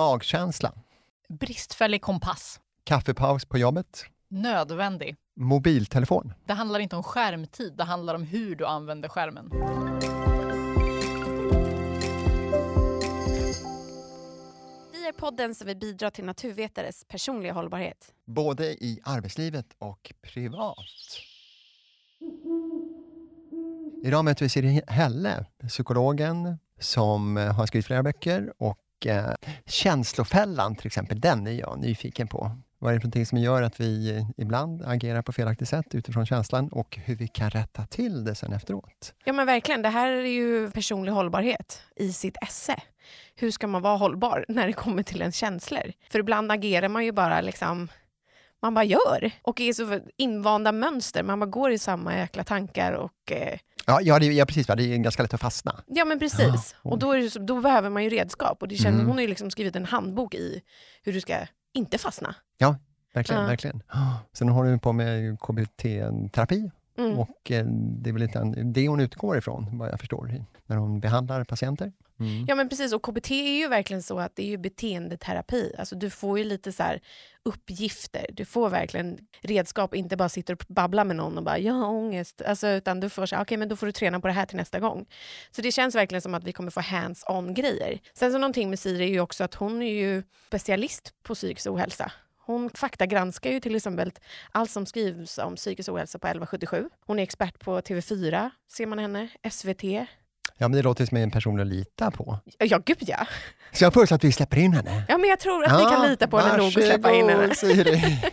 Magkänsla. Bristfällig kompass. Kaffepaus på jobbet. Nödvändig. Mobiltelefon. Det handlar inte om skärmtid, det handlar om hur du använder skärmen. Vi är podden som vill bidra till naturvetares personliga hållbarhet. Både i arbetslivet och privat. Idag möter vi Siri Helle, psykologen som har skrivit flera böcker och eh, Känslofällan till exempel, den är jag nyfiken på. Vad är det för någonting som gör att vi ibland agerar på felaktigt sätt utifrån känslan och hur vi kan rätta till det sen efteråt? Ja men verkligen, det här är ju personlig hållbarhet i sitt esse. Hur ska man vara hållbar när det kommer till ens känslor? För ibland agerar man ju bara liksom man bara gör. Och är så invanda mönster, man bara går i samma jäkla tankar och eh, Ja, ja, det, ja precis, va? det är ganska lätt att fastna. Ja men precis. Ja. Och då, det, då behöver man ju redskap. Och det känner, Mm. Hon har ju liksom skrivit en handbok i hur du ska inte fastna. Verkligen, Ja. verkligen. Sen håller hon på med KBT-terapi Mm. och eh, det är väl lite det hon utgår ifrån, vad jag förstår, när hon behandlar patienter. Mm. Ja men precis, och KBT är ju verkligen så att det är ju beteendeterapi. Alltså du får ju lite så här uppgifter, du får verkligen redskap, inte bara sitter och babblar med någon och bara “jag har ångest”. Alltså, utan du får så här, okej men då får du träna på det här till nästa gång. Så det känns verkligen som att vi kommer få hands-on grejer. Sen så någonting med Siri är ju också att hon är ju specialist på psykisk ohälsa. Hon faktagranskar ju till exempel allt som skrivs om psykisk ohälsa på 1177. Hon är expert på TV4, ser man henne, SVT. Ja, men det låter som en person att lita på. Ja, gud ja. Så jag föreslår att vi släpper in henne. Ja, men jag tror att vi kan lita på henne nog och släppa in henne.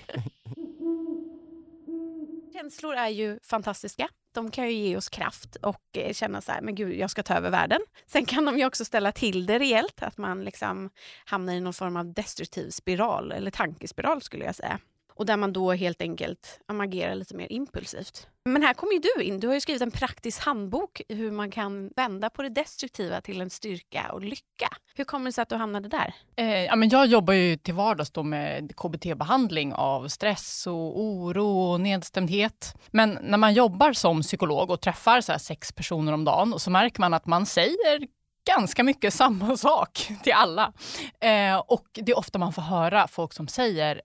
Känslor är ju fantastiska. De kan ju ge oss kraft och eh, känna så här, men gud, jag ska ta över världen. Sen kan de ju också ställa till det rejält, att man liksom hamnar i någon form av destruktiv spiral, eller tankespiral skulle jag säga. Och där man då helt enkelt agerar lite mer impulsivt. Men här kommer ju du in. Du har ju skrivit en praktisk handbok i hur man kan vända på det destruktiva till en styrka och lycka. Hur kommer det sig att du hamnade där? Eh, ja, men jag jobbar ju till vardags då med KBT-behandling av stress och oro och nedstämdhet. Men när man jobbar som psykolog och träffar så här sex personer om dagen och så märker man att man säger ganska mycket samma sak till alla. Eh, och det är ofta man får höra folk som säger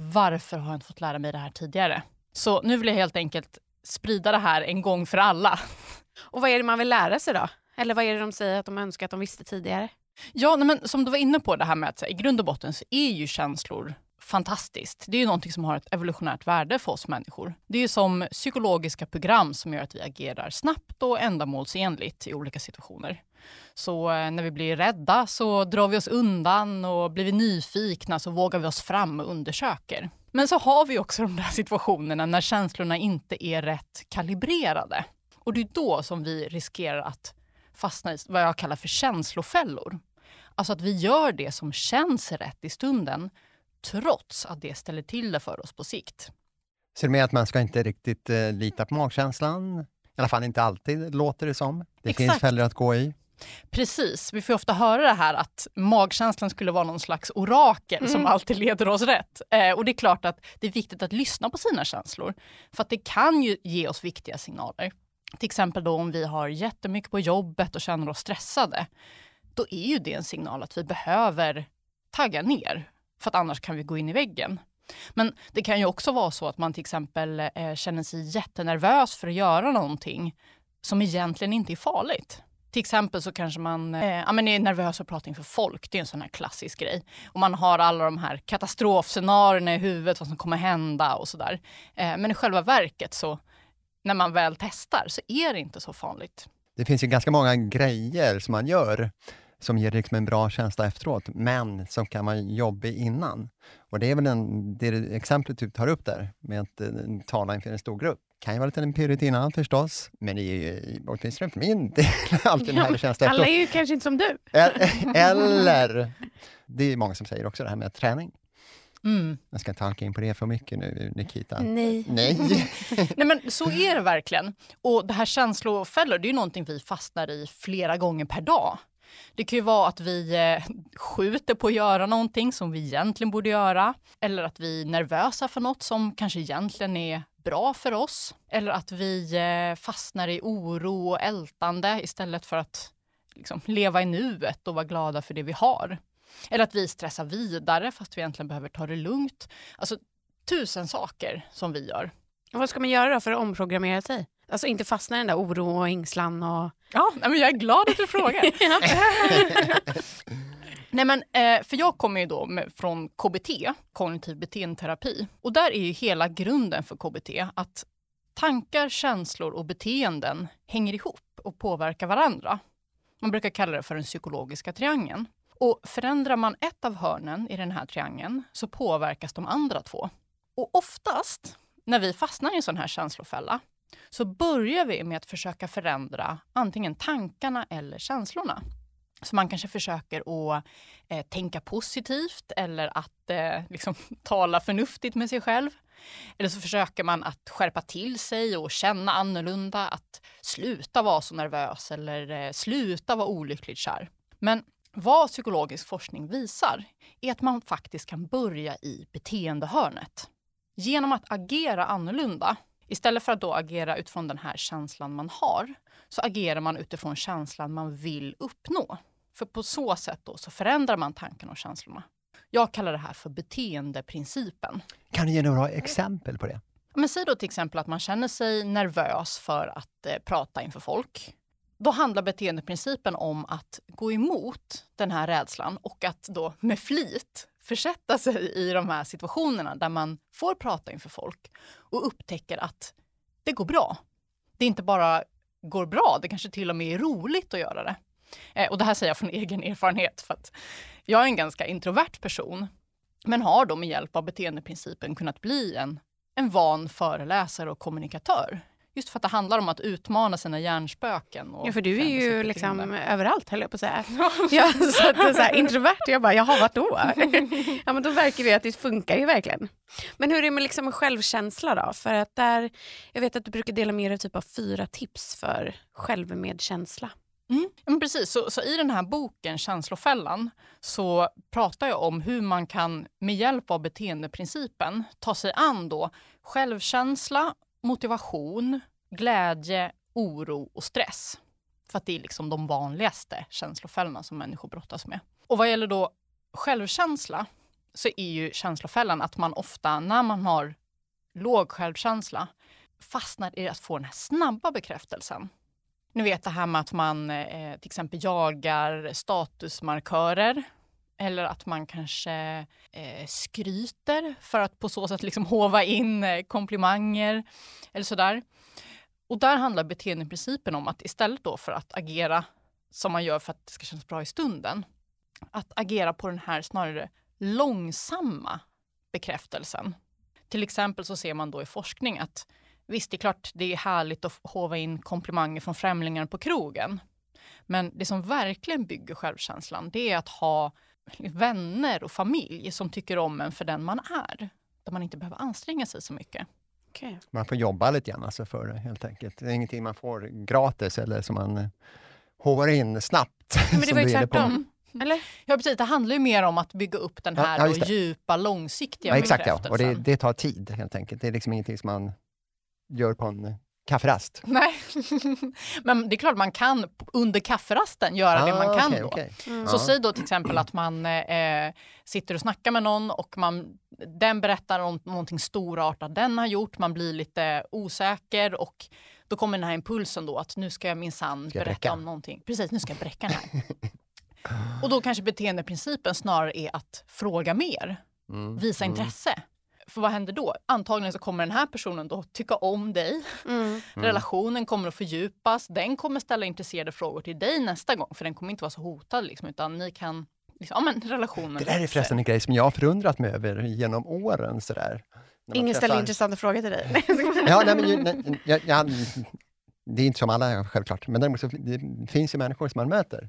varför har jag inte fått lära mig det här tidigare? Så nu vill jag helt enkelt sprida det här en gång för alla. Och vad är det man vill lära sig då? Eller vad är det de säger att de önskar att de visste tidigare? Ja, men som du var inne på det här med att i grund och botten så är ju känslor fantastiskt. Det är ju någonting som har ett evolutionärt värde för oss människor. Det är ju som psykologiska program som gör att vi agerar snabbt och ändamålsenligt i olika situationer. Så eh, när vi blir rädda så drar vi oss undan och blir vi nyfikna så vågar vi oss fram och undersöker. Men så har vi också de där situationerna när känslorna inte är rätt kalibrerade. Och det är då som vi riskerar att fastna i vad jag kallar för känslofällor. Alltså att vi gör det som känns rätt i stunden trots att det ställer till det för oss på sikt. Så det med att man ska inte riktigt eh, lita på magkänslan? I alla fall inte alltid, låter det som. Det finns Exakt. fällor att gå i. Precis, vi får ofta höra det här att magkänslan skulle vara någon slags orakel som Mm. alltid leder oss rätt. Eh, och det är klart att det är viktigt att lyssna på sina känslor. För att det kan ju ge oss viktiga signaler. Till exempel då om vi har jättemycket på jobbet och känner oss stressade. Då är ju det en signal att vi behöver tagga ner. För att annars kan vi gå in i väggen. Men det kan ju också vara så att man till exempel eh, känner sig jättenervös för att göra någonting som egentligen inte är farligt. Till exempel så kanske man eh, ja, men är nervös att prata inför folk. Det är en sån här klassisk grej. Och man har alla de här katastrofscenarierna i huvudet, vad som kommer hända och sådär. Eh, men i själva verket så, när man väl testar, så är det inte så farligt. Det finns ju ganska många grejer som man gör som ger liksom en bra känsla efteråt, men som kan vara jobbig innan. Och det är väl en, det exemplet du tar upp där, med att eh, tala inför en stor grupp. kan ju vara lite en pirrigt innan förstås, men det är ju åtminstone för min del alltid en härlig känsla Alla efteråt. är ju kanske inte som du. Eller, det är många som säger också det här med träning. Mm. Jag ska inte halka in på det för mycket nu, Nikita. Nej. Nej. Nej men så är det verkligen. Och det här känslofällor, det är ju någonting vi fastnar i flera gånger per dag. Det kan ju vara att vi eh, skjuter på att göra någonting som vi egentligen borde göra. Eller att vi är nervösa för något som kanske egentligen är bra för oss. Eller att vi eh, fastnar i oro och ältande istället för att liksom, leva i nuet och vara glada för det vi har. Eller att vi stressar vidare fast vi egentligen behöver ta det lugnt. Alltså tusen saker som vi gör. Och vad ska man göra för att omprogrammera sig? Alltså inte fastna i den där oro och ängslan och... Ja, men jag är glad att du frågar. Nej, men, eh, för jag kommer ju då från KBT, kognitiv beteendeterapi. Och där är ju hela grunden för KBT att tankar, känslor och beteenden hänger ihop och påverkar varandra. Man brukar kalla det för den psykologiska triangeln. Och förändrar man ett av hörnen i den här triangeln så påverkas de andra två. Och oftast när vi fastnar i en sån här känslofälla så börjar vi med att försöka förändra antingen tankarna eller känslorna. Så man kanske försöker att eh, tänka positivt eller att eh, liksom, tala förnuftigt med sig själv. Eller så försöker man att skärpa till sig och känna annorlunda, att sluta vara så nervös eller eh, sluta vara olyckligt kär. Men vad psykologisk forskning visar är att man faktiskt kan börja i beteendehörnet. Genom att agera annorlunda, istället för att då agera utifrån den här känslan man har, så agerar man utifrån känslan man vill uppnå. För på så sätt då så förändrar man tankarna och känslorna. Jag kallar det här för beteendeprincipen. Kan du ge några exempel på det? Men säg då till exempel att man känner sig nervös för att eh, prata inför folk. Då handlar beteendeprincipen om att gå emot den här rädslan och att då med flit försätta sig i de här situationerna där man får prata inför folk och upptäcker att det går bra. Det inte bara går bra, det kanske till och med är roligt att göra det. Eh, och det här säger jag från egen erfarenhet för att jag är en ganska introvert person men har då med hjälp av beteendeprincipen kunnat bli en, en van föreläsare och kommunikatör. Just för att det handlar om att utmana sina hjärnspöken. Och ja, för du är ju liksom överallt, höll jag på att säga. ja, så att, så här, introvert, jag bara, jaha, vart då? ja, men då verkar det att det funkar ju verkligen. Men hur är det med liksom självkänsla då? För att där, jag vet att du brukar dela med dig typ av fyra tips för självmedkänsla. Mm. precis, så, så, i den här boken Känslofällan så pratar jag om hur man kan med hjälp av beteendeprincipen ta sig an då självkänsla, motivation, glädje, oro och stress. För att det är liksom de vanligaste känslofällorna som människor brottas med. Och vad gäller då självkänsla så är ju känslofällan att man ofta när man har låg självkänsla fastnar i att få den här snabba bekräftelsen ni vet det här med att man eh, till exempel jagar statusmarkörer eller att man kanske eh, skryter för att på så sätt liksom hova in eh, komplimanger eller sådär. Och där handlar beteendeprincipen om att istället då för att agera som man gör för att det ska kännas bra i stunden, att agera på den här snarare långsamma bekräftelsen. Till exempel så ser man då i forskning att Visst, det är klart det är härligt att hova in komplimanger från främlingar på krogen. Men det som verkligen bygger självkänslan, det är att ha vänner och familj som tycker om en för den man är. Där man inte behöver anstränga sig så mycket. Okay. Man får jobba lite grann alltså för det helt enkelt. Det är ingenting man får gratis eller som man eh, hovar in snabbt. Men det var ju tvärtom. Eller? Ja, precis. Det handlar ju mer om att bygga upp den här ja, ja, djupa, långsiktiga ja, exakt, ja. Och det, det, tar tid helt enkelt. Det är liksom ingenting som man gör på en kafferast. Nej, men det är klart man kan under kafferasten göra ah, det man kan okay, då. Okay. Mm. Så säg då till exempel att man eh, sitter och snackar med någon och man, den berättar om någonting storartat den har gjort, man blir lite osäker och då kommer den här impulsen då att nu ska jag minsann berätta bräcka? om någonting. Precis, nu ska jag bräcka den här. och då kanske beteendeprincipen snarare är att fråga mer, mm. visa mm. För vad händer då? Antagligen så kommer den här personen då tycka om dig. Mm. Relationen kommer att fördjupas. Den kommer ställa intresserade frågor till dig nästa gång för den kommer inte vara så hotad liksom, utan ni kan Liksom, ja, men relationen. Det där är förresten en grej som jag har förundrat mig över genom åren. Sådär, Ingen ställer intressanta frågor till dig. ja, nej, men, nej, jag, jag, det är inte som alla självklart, men däremot så det finns ju människor som man möter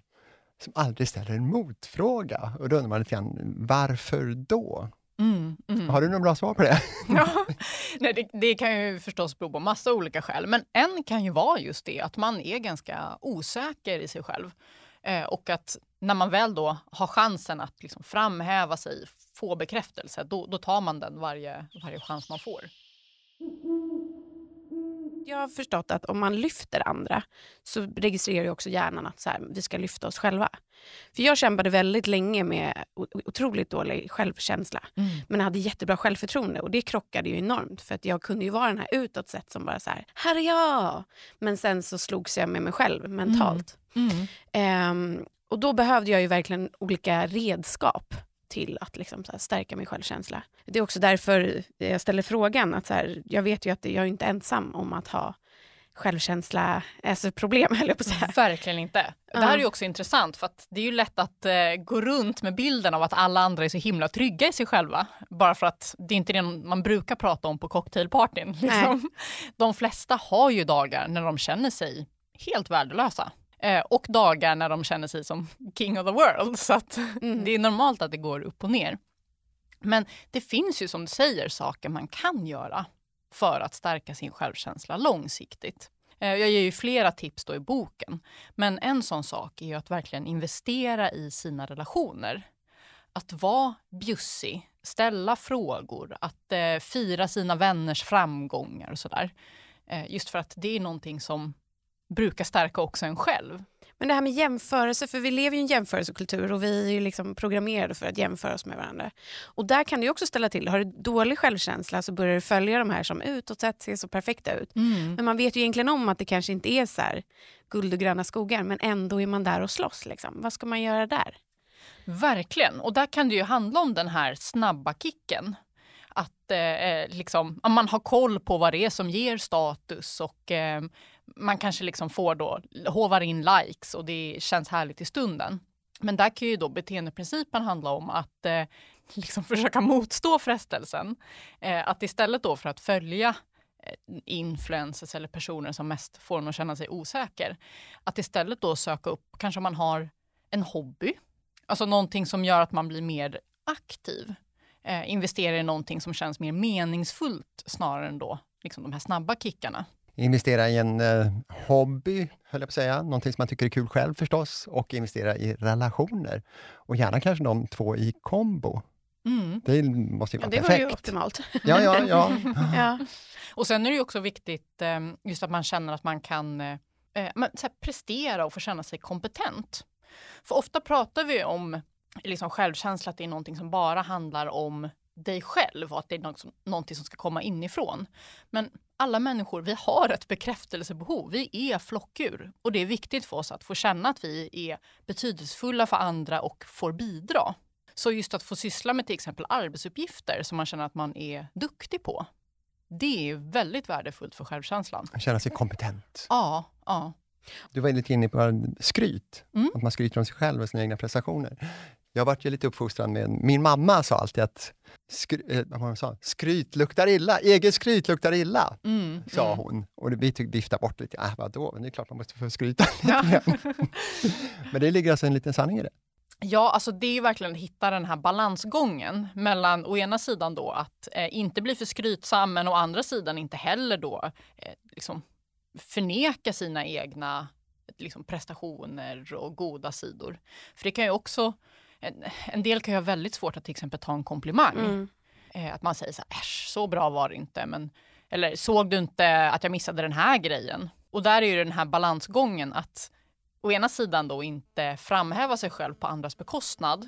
som aldrig ställer en motfråga. Och då undrar man lite grann, varför då? Mm, mm. Har du några bra svar på det? ja, nej, det, det, kan ju förstås bero på massa olika skäl. Men en kan ju vara just det att man är ganska osäker i sig själv. Eh, och att när man väl då har chansen att liksom framhäva sig, få bekräftelse, då, då tar man den varje, varje chans man får. Jag har förstått att om man lyfter andra så registrerar ju också hjärnan att så här, vi ska lyfta oss själva. För Jag kämpade väldigt länge med otroligt dålig självkänsla mm. men hade jättebra självförtroende och det krockade ju enormt för att jag kunde ju vara den här utåt sett som bara så här, här är jag! Men sen så slogs jag med mig själv mentalt. Mm. Mm. Um, och då behövde jag ju verkligen olika redskap till att liksom så stärka min självkänsla. Det är också därför jag ställer frågan. att så här, Jag vet ju att jag är inte ensam om att ha självkänsla, alltså problem höll jag på att säga. Verkligen inte. Det här är ju också intressant för att det är ju lätt att eh, gå runt med bilden av att alla andra är så himla trygga i sig själva. Bara för att det är inte det man brukar prata om på cocktailpartyn. Liksom. De flesta har ju dagar när de känner sig helt värdelösa. Eh, och dagar när de känner sig som king of the world. Så att mm. det är normalt att det går upp och ner. Men det finns ju som du säger saker man kan göra för att stärka sin självkänsla långsiktigt. Eh, jag ger ju flera tips då i boken. Men en sån sak är ju att verkligen investera i sina relationer. Att vara bjussig, ställa frågor, att eh, fira sina vänners framgångar och sådär. Eh, just för att det är någonting som brukar stärka också en själv. Men det här med jämförelse, för vi lever i en jämförelsekultur och vi är ju liksom programmerade för att jämföra oss med varandra. Och där kan det också ställa till Har du dålig självkänsla så börjar du följa de här som utåt sett ser så perfekta ut. Mm. Men man vet ju egentligen om att det kanske inte är så här, guld och gröna skogar men ändå är man där och slåss. Liksom. Vad ska man göra där? Verkligen, och där kan det ju handla om den här snabba kicken att eh, liksom, man har koll på vad det är som ger status och eh, man kanske liksom får då, hovar in likes och det känns härligt i stunden. Men där kan ju då beteendeprincipen handla om att eh, liksom försöka motstå frestelsen. Eh, att istället då för att följa eh, influencers eller personer som mest får en att känna sig osäker, att istället då söka upp, kanske man har en hobby, alltså någonting som gör att man blir mer aktiv. Eh, investera i någonting som känns mer meningsfullt snarare än då liksom de här snabba kickarna investera i en eh, hobby, höll jag på att säga, någonting som man tycker är kul själv förstås, och investera i relationer. Och gärna kanske de två i kombo. Mm. Det måste ju vara ja, det perfekt. Det var ju optimalt. Ja, ja, ja. ja. Och sen är det också viktigt eh, just att man känner att man kan eh, eh här, prestera och få känna sig kompetent. För ofta pratar vi om liksom självkänsla, att det är någonting som bara handlar om dig själv och att det är något, någonting som ska komma inifrån. Men alla människor, vi har ett bekräftelsebehov. Vi är flockdjur och det är viktigt för oss att få känna att vi är betydelsefulla för andra och får bidra. Så just att få syssla med till exempel arbetsuppgifter som man känner att man är duktig på. Det är väldigt värdefullt för självkänslan. Känna sig kompetent. Ja, ja. Du var lite inne på skryt, mm. att man skryter om sig själv och sina egna prestationer. Jag vart ju lite uppfostrad med, min mamma sa alltid att skry, eh, sa, skryt luktar illa, eget skryt luktar illa, mm, sa mm. hon. Och vi tyckte viftade bort lite, äh, vadå, det är klart man måste få skryta ja. Men det ligger alltså en liten sanning i det. Ja, alltså det är verkligen att hitta den här balansgången mellan å ena sidan då att eh, inte bli för skrytsam men å andra sidan inte heller då eh, liksom förneka sina egna liksom, prestationer och goda sidor. För det kan ju också en, en del kan ju ha väldigt svårt att till exempel ta en komplimang. Mm. Eh, att man säger så här, äsch, så bra var det inte. Men, eller såg du inte att jag missade den här grejen? Och där är ju den här balansgången att å ena sidan då inte framhäva sig själv på andras bekostnad.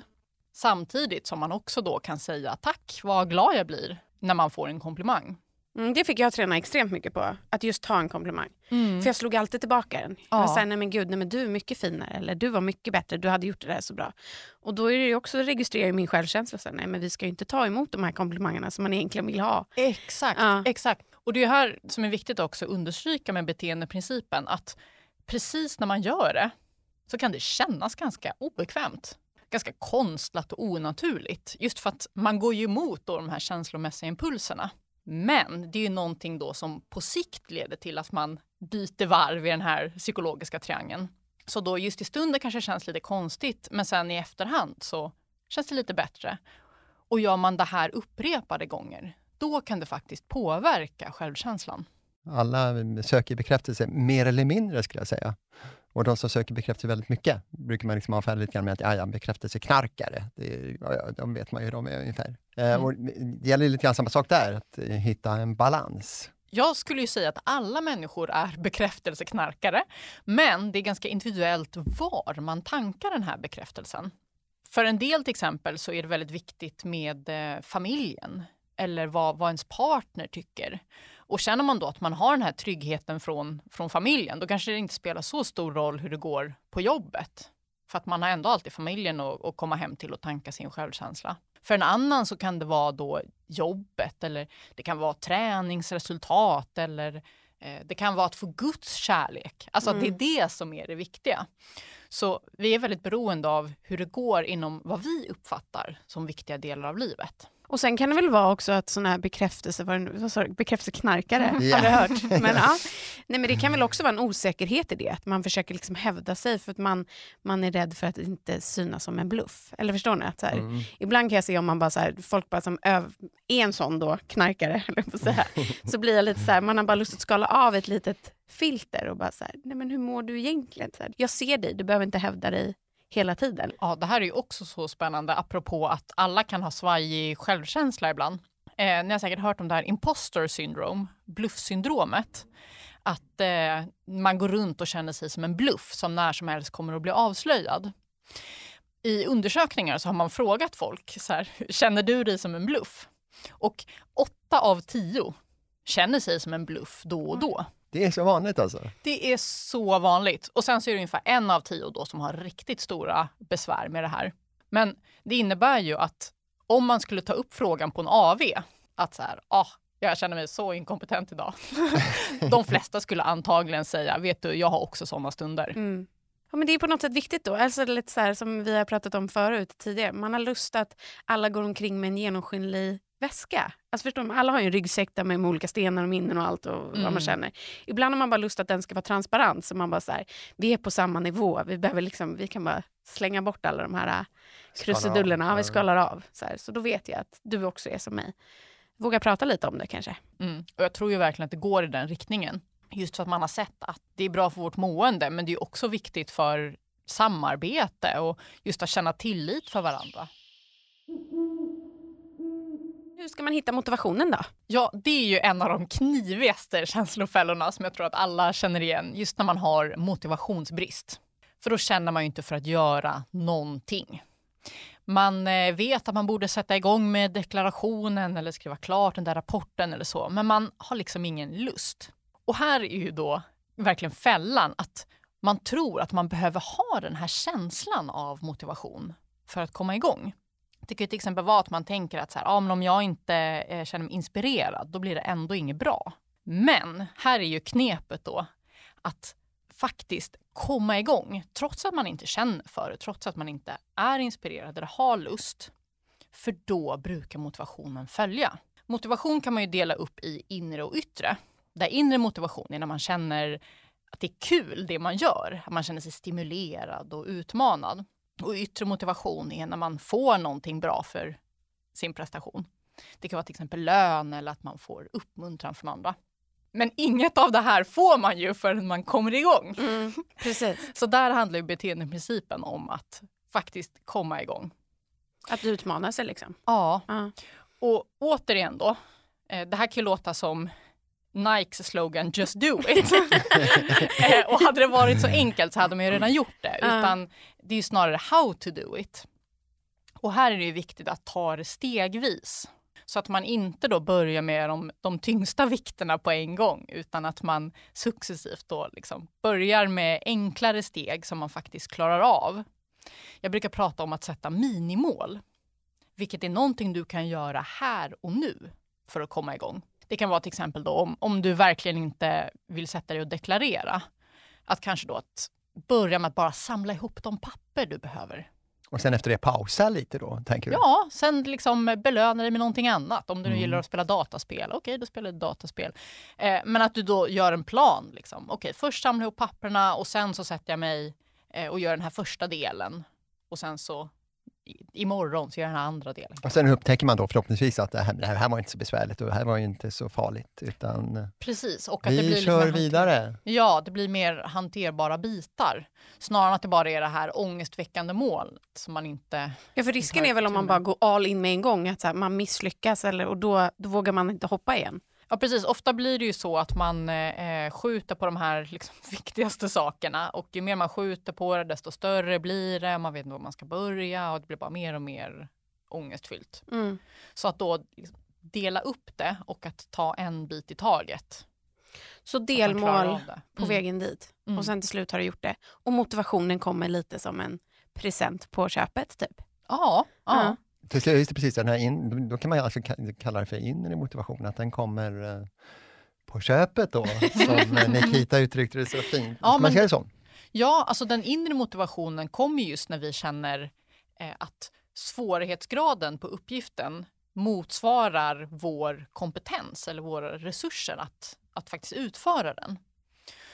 Samtidigt som man också då kan säga tack, vad glad jag blir när man får en komplimang. Mm, det fick jag träna extremt mycket på, att just ta en komplimang. Mm. För jag slog alltid tillbaka den. Ja. Jag sa, nej men gud, nej, men du är mycket finare, eller du var mycket bättre, du hade gjort det där så bra. Och då är det också registrera min självkänsla, så, nej men vi ska ju inte ta emot de här komplimangerna som man egentligen vill ha. Exakt, ja. exakt. Och det är här som är viktigt också att understryka med beteendeprincipen, att precis när man gör det så kan det kännas ganska obekvämt ganska konstlat och onaturligt. Just för att man går ju emot då de här känslomässiga impulserna. Men det är ju någonting då som på sikt leder till att man byter varv i den här psykologiska triangeln. Så då just i stunden kanske det känns lite konstigt, men sen i efterhand så känns det lite bättre. Och gör man det här upprepade gånger, då kan det faktiskt påverka självkänslan. Alla söker bekräftelse, mer eller mindre skulle jag säga. Och de som söker bekräftelse väldigt mycket brukar man liksom avfärda lite grann med att ja, ja, bekräftelseknarkare, det, ja, de vet man ju hur de är ungefär. Eh, mm. och det gäller lite grann samma sak där, att hitta en balans. Jag skulle ju säga att alla människor är bekräftelseknarkare, men det är ganska individuellt var man tankar den här bekräftelsen. För en del till exempel så är det väldigt viktigt med eh, familjen eller vad, vad ens partner tycker. Och känner man då att man har den här tryggheten från, från familjen, då kanske det inte spelar så stor roll hur det går på jobbet. För att man har ändå alltid familjen att, att komma hem till och tanka sin självkänsla. För en annan så kan det vara då jobbet eller det kan vara träningsresultat eller eh, det kan vara att få Guds kärlek. Alltså mm. att det är det som är det viktiga. Så vi är väldigt beroende av hur det går inom vad vi uppfattar som viktiga delar av livet. Och sen kan det väl vara också att sådana här bekräftelse, vad, sa bekräftelseknarkare, mm. har du hört. Men, ja. Nej, men det kan väl också vara en osäkerhet i det, att man försöker liksom hävda sig för att man, man är rädd för att inte synas som en bluff. Eller förstår ni? Att så här, mm. Ibland kan jag se om man bara så här, folk bara som är en sån då, knarkare, så, här, så blir jag lite så här, man har bara lust att skala av ett litet filter och bara så här, nej men hur mår du egentligen? Så jag ser dig, du behöver inte hävda dig hela tiden. Ja, det här är ju också så spännande apropå att alla kan ha svajig självkänsla ibland. Eh, ni har säkert hört om det här imposter syndrome, bluffsyndromet. Att eh, man går runt och känner sig som en bluff som när som helst kommer att bli avslöjad. I undersökningar så har man frågat folk, så här, känner du dig som en bluff? Och åtta av tio känner sig som en bluff då och då. Det är så vanligt alltså? Det är så vanligt. Och sen så är det ungefär en av tio då som har riktigt stora besvär med det här. Men det innebär ju att om man skulle ta upp frågan på en AV, att så här, ah, jag känner mig så inkompetent idag. De flesta skulle antagligen säga, vet du, jag har också sådana stunder. Mm. Ja, men det är på något sätt viktigt då, alltså lite så här, som vi har pratat om förut tidigare. Man har lust att alla går omkring med en genomskinlig väska. Alltså förstår man, alla har ju en ryggsäck där med olika stenar och minnen och allt och mm. vad man mm. känner. Ibland har man bara lust att den ska vara transparent så man bara så här, vi är på samma nivå. Vi, behöver liksom, vi kan bara slänga bort alla de här äh, krusidullerna. Ja, vi skalar av. Så, här. så då vet jag att du också är som mig. Våga prata lite om det kanske. Mm. Och jag tror ju verkligen att det går i den riktningen. Just för att man har sett att det är bra för vårt mående men det är också viktigt för samarbete och just att känna tillit för varandra. Hur ska man hitta motivationen då? Ja, det är ju en av de knivigaste känslofällorna som jag tror att alla känner igen just när man har motivationsbrist. För då känner man ju inte för att göra någonting. Man eh, vet att man borde sätta igång med deklarationen eller skriva klart den där rapporten eller så, men man har liksom ingen lust. Och här är ju då verkligen fällan att man tror att man behöver ha den här känslan av motivation för att komma igång. Det kan till exempel vara att man tänker att så här, ja, men om jag inte eh, känner mig inspirerad, då blir det ändå inget bra. Men här är ju knepet då att faktiskt komma igång, trots att man inte känner för det, trots att man inte är inspirerad eller har lust. För då brukar motivationen följa. Motivation kan man ju dela upp i inre och yttre. Där inre motivation är när man känner att det är kul det man gör, att man känner sig stimulerad och utmanad. Och yttre motivation är när man får någonting bra för sin prestation. Det kan vara till exempel lön eller att man får uppmuntran från andra. Men inget av det här får man ju förrän man kommer igång. Mm, precis. Så där handlar ju beteendeprincipen om att faktiskt komma igång. Att utmana sig liksom? Ja. Uh. Och återigen då, eh, det här kan ju låta som Nikes slogan “Just do it”. Eh, och hade det varit så enkelt så hade man ju redan gjort det. Utan det är snarare “How to do it”. Och här är det viktigt att ta det stegvis. Så att man inte då börjar med de, de tyngsta vikterna på en gång utan att man successivt då liksom börjar med enklare steg som man faktiskt klarar av. Jag brukar prata om att sätta minimål, vilket är någonting du kan göra här och nu för att komma igång. Det kan vara till exempel då om, om du verkligen inte vill sätta dig och deklarera. Att kanske då att börja med att bara samla ihop de papper du behöver. Och sen efter det pausa lite då, tänker du? Ja, sen liksom belöna dig med någonting annat. Om du mm. gillar att spela dataspel, okej okay, då spelar du dataspel. Eh, men att du då gör en plan. Liksom. Okej, okay, först samla ihop papperna och sen så sätter jag mig eh, och gör den här första delen. Och sen så imorgon så gör jag den andra delen. Och sen upptäcker man då förhoppningsvis att det här, det här var inte så besvärligt och det här var inte så farligt. Utan eh, Precis. Och att vi det blir kör vidare. Ja, det blir mer hanterbara bitar. Snarare än att det bara är det här ångestväckande mål som man inte... Ja, för risken är väl om man bara går all in med en gång, att här, man misslyckas eller, och då, då vågar man inte hoppa igen. Ja precis, ofta blir det ju så att man eh, skjuter på de här liksom, viktigaste sakerna och ju mer man skjuter på det desto större blir det, man vet inte var man ska börja och det blir bara mer och mer ångestfyllt. Mm. Så att då liksom, dela upp det och att ta en bit i taget. Så delmål på Mm. vägen dit Mm. och sen till slut har du gjort det. Och motivationen kommer lite som en present på köpet typ. Ja, ja. Ja. Till slut, precis, den här in, då kan man alltså ka- kalla det för inre motivation, att den kommer eh, på köpet då, som eh, Nikita uttryckte det så fint. Ja, man säga det så? Ja, alltså den inre motivationen kommer just när vi känner eh, att svårighetsgraden på uppgiften motsvarar vår kompetens eller våra resurser att, att faktiskt utföra den.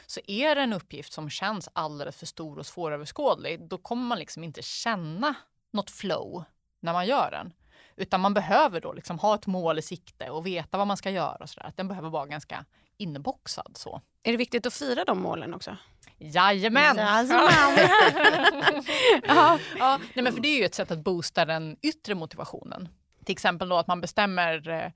Så är det en uppgift som känns alldeles för stor och svåröverskådlig, då kommer man liksom inte känna något flow när man gör den. Utan man behöver då liksom ha ett mål i sikte och veta vad man ska göra. Och så där. Den behöver vara ganska inboxad. Så. Är det viktigt att fira de målen också? Jajamän! Jajamän. ja. Ja, nej, men för det är ju ett sätt att boosta den yttre motivationen. Till exempel då att man bestämmer, eh,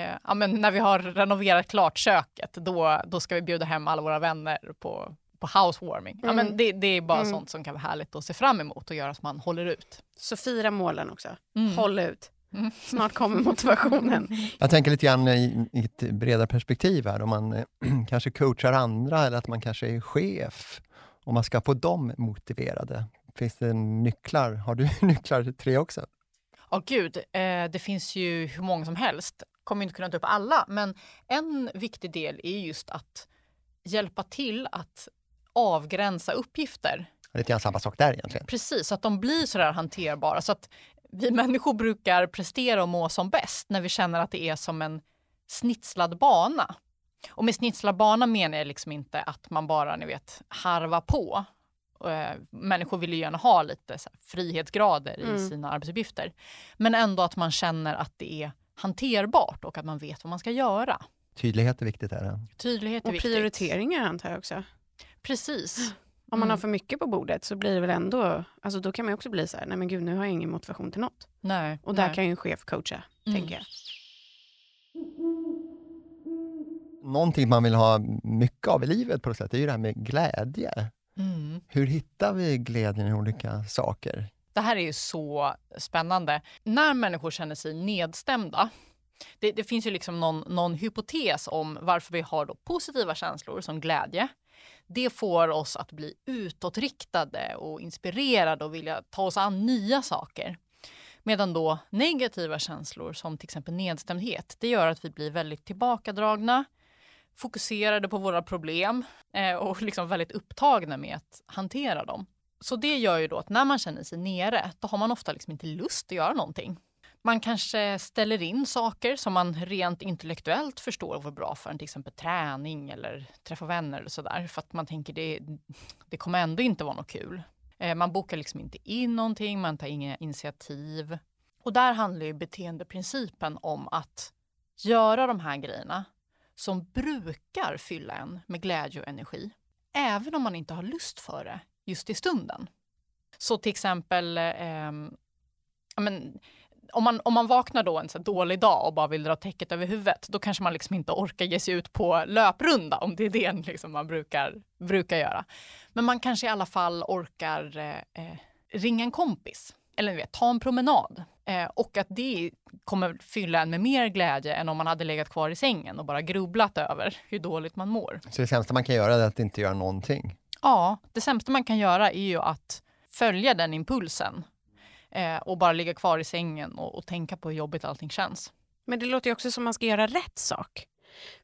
eh, ja, men när vi har renoverat klart köket, då, då ska vi bjuda hem alla våra vänner på, på housewarming. Ja, Mm. men det, det är bara Mm. sånt som kan vara härligt att se fram emot och göra att man håller ut. Så fira målen också. Mm. Håll ut. Mm. Snart kommer motivationen. Jag tänker lite grann i, i ett bredare perspektiv här, om man eh, kanske coachar andra eller att man kanske är chef, om man ska få dem motiverade. Finns det nycklar? Har du nycklar till tre också? Ja, gud, eh, det finns ju hur många som helst. Kommer inte kunna ta upp alla, men en viktig del är just att hjälpa till att avgränsa uppgifter. Lite grann samma sak där egentligen. Precis, så att de blir så där hanterbara. Så att vi människor brukar prestera och må som bäst när vi känner att det är som en snitslad bana. Och med snitslad bana menar jag liksom inte att man bara ni vet, harva på. Eh, Människor vill ju gärna ha lite här, frihetsgrader i Mm. sina arbetsuppgifter. Men ändå att man känner att det är hanterbart och att man vet vad man ska göra. Tydlighet är viktigt här. Tydlighet är Och viktigt. prioriteringar antar jag också. Precis. Om man Mm. har för mycket på bordet så blir det väl ändå, alltså då kan man också bli så här, nej men gud nu har jag ingen motivation till något. Nej, Och där nej. kan ju en chef coacha, Mm. tänker jag. Någonting man vill ha mycket av i livet på något sätt, det är ju det här med glädje. Mm. Hur hittar vi glädjen i olika saker? Det här är ju så spännande. När människor känner sig nedstämda, det, det finns ju liksom någon, någon hypotes om varför vi har då positiva känslor som glädje. Det får oss att bli utåtriktade och inspirerade och vilja ta oss an nya saker. Medan då negativa känslor som till exempel nedstämdhet, det gör att vi blir väldigt tillbakadragna, fokuserade på våra problem eh, och liksom väldigt upptagna med att hantera dem. Så det gör ju då att när man känner sig nere, då har man ofta liksom inte lust att göra någonting. Man kanske ställer in saker som man rent intellektuellt förstår vore bra för en, till exempel träning eller träffa vänner eller sådär. För att man tänker det, det kommer ändå inte vara något kul. Eh, man bokar liksom inte in någonting, man tar inga initiativ. Och där handlar ju beteendeprincipen om att göra de här grejerna som brukar fylla en med glädje och energi. Även om man inte har lust för det just i stunden. Så till exempel, eh, men, om, man, om man vaknar då en så dålig dag och bara vill dra täcket över huvudet, då kanske man liksom inte orkar ge sig ut på löprunda, om det är det liksom man brukar, brukar göra. Men man kanske i alla fall orkar eh, eh, ringa en kompis, eller vet, ta en promenad. Eh, och att det kommer fylla en med mer glädje än om man hade legat kvar i sängen och bara grubblat över hur dåligt man mår. Så det sämsta man kan göra är att inte göra någonting. Ja, det sämsta man kan göra är ju att följa den impulsen eh, och bara ligga kvar i sängen och, och tänka på hur jobbigt allting känns. Men det låter ju också som man ska göra rätt sak.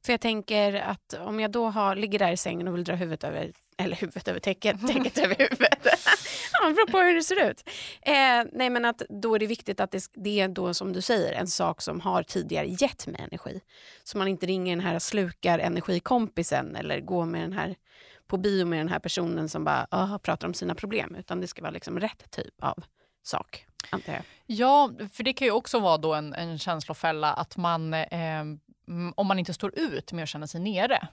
För jag tänker att om jag då har, ligger där i sängen och vill dra huvudet över, eller huvudet över täcket, täcket över huvudet. ja, beror på hur det ser ut. Eh, nej men att då är det viktigt att det, det är då som du säger en sak som har tidigare gett mig energi. Så man inte ringer den här slukar energikompisen eller går med den här på bio med den här personen som bara ah, pratar om sina problem. Utan det ska vara liksom rätt typ av sak, antar jag. Ja, för det kan ju också vara då en, en känslofälla att man, eh, om man inte står ut med att känna sig nere,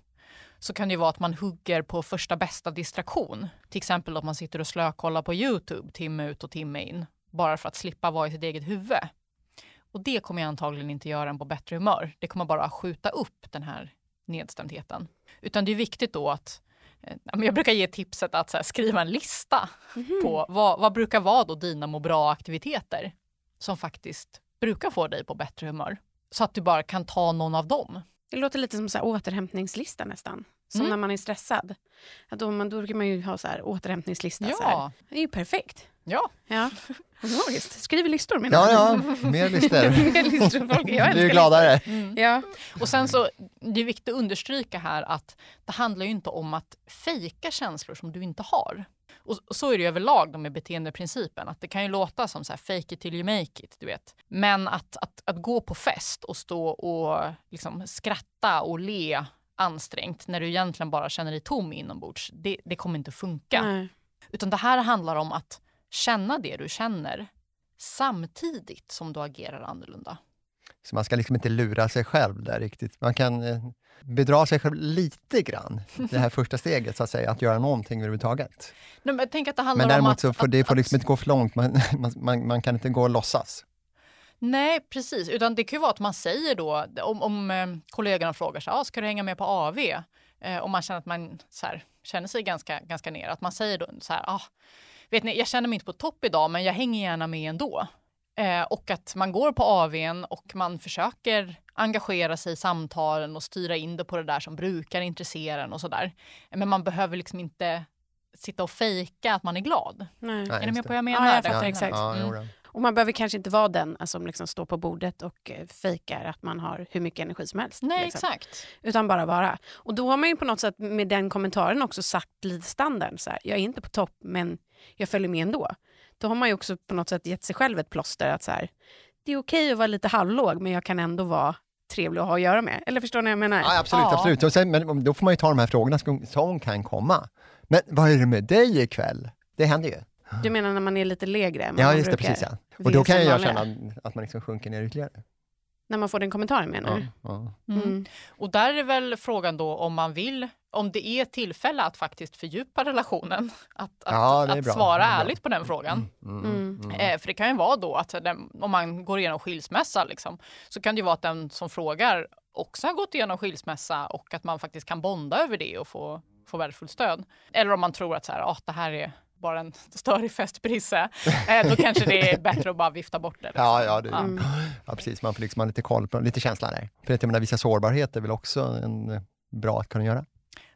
så kan det ju vara att man hugger på första bästa distraktion. Till exempel att man sitter och slökollar på Youtube timme ut och timme in, bara för att slippa vara i sitt eget huvud. Och det kommer jag antagligen inte göra en på bättre humör. Det kommer bara skjuta upp den här nedstämdheten. Utan det är viktigt då att jag brukar ge tipset att här, skriva en lista Mhm. på vad, vad brukar vara då dina må bra-aktiviteter som faktiskt brukar få dig på bättre humör. Så att du bara kan ta någon av dem. Det låter lite som så här återhämtningslista nästan. Som Mm. när man är stressad. Att då, man, då brukar man ju ha så här återhämtningslista. Så här. Ja, Det är ju perfekt. Ja. Ja. Logiskt. Skriver listor menar Ja, ja, mer listor. Mer listor folk. Jag Du är älskar gladare. Mm. Ja. Och sen så, det är viktigt att understryka här att det handlar ju inte om att fejka känslor som du inte har. Och så är det överlag då med beteendeprincipen, att det kan ju låta som så här fake it till you make it, du vet. Men att, att, att gå på fest och stå och liksom skratta och le ansträngt när du egentligen bara känner dig tom inombords, det, det kommer inte funka. Nej. Utan det här handlar om att känna det du känner samtidigt som du agerar annorlunda. Så man ska liksom inte lura sig själv där riktigt. Man kan eh, bedra sig själv lite grann, det här första steget, så att säga, att göra någonting överhuvudtaget. Nej, men tänker att det handlar Men om däremot att, så får att, det får att- liksom inte gå för långt, man, man, man, kan inte gå och låtsas. Nej, precis. Utan det kan ju vara att man säger då, om, om eh, kollegorna frågar sig, ah, ska du hänga med på AV? Eh, och man känner att man så här, känner sig ganska, ganska ner. Att man säger då så här, ah, vet ni, jag känner mig inte på topp idag, men jag hänger gärna med ändå. Eh, och att man går på AWn och man försöker engagera sig i samtalen och styra in det på det där som brukar intressera en och sådär. Men man behöver liksom inte sitta och fejka att man är glad. Nej. Nej, är ni med det. på vad jag Ja, menar? jag där? fattar exakt. Ja, Mm. Och man behöver kanske inte vara den alltså, som liksom står på bordet och eh, fejkar att man har hur mycket energi som helst. Nej, liksom. exakt. Utan bara vara. Och då har man ju på något sätt med den kommentaren också sagt lite standard. Så här, jag är inte på topp men jag följer med ändå. Då har man ju också på något sätt gett sig själv ett plåster att så här, det är okej att vara lite halvlåg men jag kan ändå vara trevlig att ha att göra med. Eller förstår ni vad jag menar? Ja, absolut, Ja. absolut. Och sen, men då får man ju ta de här frågorna som, som kan komma. Men vad är det med dig ikväll? Det händer ju. Du menar när man är lite lägre? än Ja, man just det, brukar precis. Ja. Och då kan jag vanliga? känna att man liksom sjunker ner ytterligare. När man får den kommentaren menar Ja, du? ja. Mm. Mm. Och där är väl frågan då om man vill, om det är tillfälle att faktiskt fördjupa relationen. Att, att, Ja, är att svara är ärligt på den frågan. Mm, Mm. mm. Eh, för det kan ju vara då att den, om man går igenom skilsmässa liksom, så kan det ju vara att den som frågar också har gått igenom skilsmässa och att man faktiskt kan bonda över det och få, få värdefullt stöd. Eller om man tror att så här, ah, det här är bara en störig festbrisse, eh, då kanske det är bättre att bara vifta bort det. Liksom. Ja, ja, det, Mm. ja, preris. Man får liksom ha lite koll på lite känsla där. För att jag menar, vissa sårbarhet är väl också en, eh, bra att kunna göra.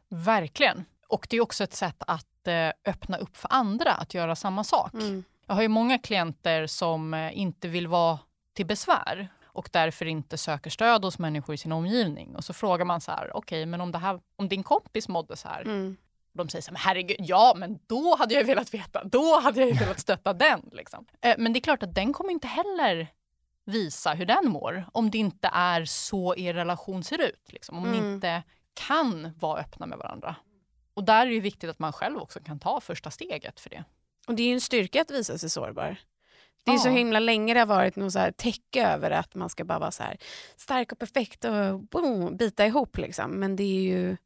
Verkligen. Och det är också ett sätt att eh, öppna upp för andra att göra samma sak. Mm. Jag har ju många klienter som inte vill vara till besvär och därför inte söker stöd hos människor i sin omgivning. Och så frågar man så här, okej, men om, det här, om din kompis mådde så här, Mm. De säger så här, herregud, ja, men då hade jag velat veta, då hade jag ju velat stötta den. Liksom. Eh, men det är klart att den kommer inte heller visa hur den mår om det inte är så er relation ser ut. Liksom. Om ni Mm. inte kan vara öppna med varandra. Och där är det viktigt att man själv också kan ta första steget för det. Och det är ju en styrka att visa sig sårbar. Det är så Ja. himla länge det har varit något så här täcke över att man ska bara vara så här stark och perfekt och boom, bita ihop. Liksom. Men det är ju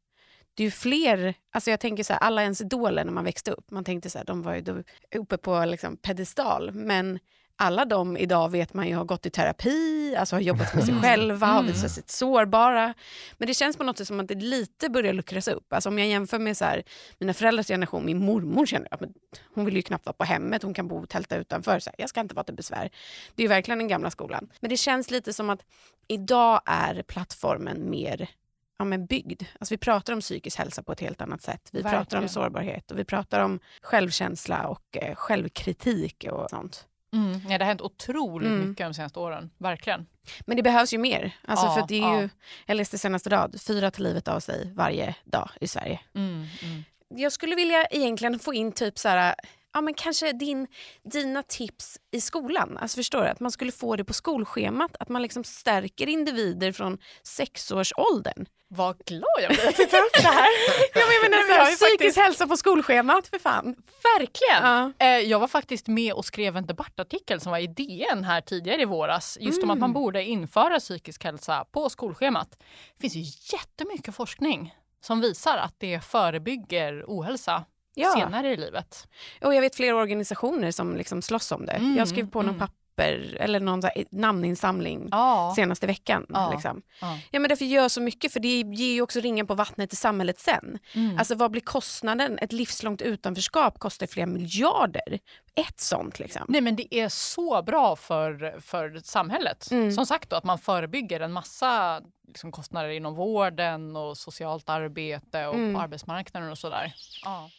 det är ju fler, alltså jag tänker så här, alla ens idoler när man växte upp, man tänkte så här, de var ju uppe på liksom pedestal, men alla de idag vet man ju har gått i terapi, alltså har jobbat med sig Mm. själva, har Mm. visat sig sårbara. Men det känns på något sätt som att det lite börjar luckras upp. Alltså om jag jämför med så här, mina föräldrars generation, min mormor känner jag, men hon vill ju knappt vara på hemmet, hon kan bo och tälta utanför. Så här, jag ska inte vara till besvär. Det är ju verkligen den gamla skolan. Men det känns lite som att idag är plattformen mer ja, men byggd. Alltså vi pratar om psykisk hälsa på ett helt annat sätt. Vi pratar om Verkligen. sårbarhet och vi pratar om självkänsla och eh, självkritik och sånt. Mm. Ja, det har hänt otroligt Mm. mycket de senaste åren. Verkligen. Men det behövs ju mer. Alltså Ja, för det är ja. ju, jag läste senast idag, fyra till livet av sig varje dag i Sverige. Mm, mm. Jag skulle vilja egentligen få in typ så här, ja men kanske din, dina tips i skolan. Alltså förstår du? Att man skulle få det på skolschemat. Att man liksom stärker individer från sexårsåldern. Vad glad jag blir att du tar upp det här. Ja, men jag menar, ju psykisk faktiskt- hälsa på skolschemat, för fan. Verkligen! Ja. Eh, Jag var faktiskt med och skrev en debattartikel som var i DN här tidigare i våras. Just om att man Mm. borde införa psykisk hälsa på skolschemat. Det finns ju jättemycket forskning som visar att det förebygger ohälsa Ja. senare i livet. Och jag vet flera organisationer som liksom slåss om det. Mm, jag skrev på någon mm. papp- papper eller någon namninsamling Ja. senaste veckan. Ja. Liksom. Ja. Ja, men därför gör så mycket, för det ger ju också ringen på vattnet i samhället sen. Mm. Alltså vad blir kostnaden? Ett livslångt utanförskap kostar flera miljarder. Ett sånt liksom. Nej men det är så bra för, för samhället. Mm. Som sagt då, att man förebygger en massa liksom, kostnader inom vården och socialt arbete och Mm. på arbetsmarknaden och sådär. Ja.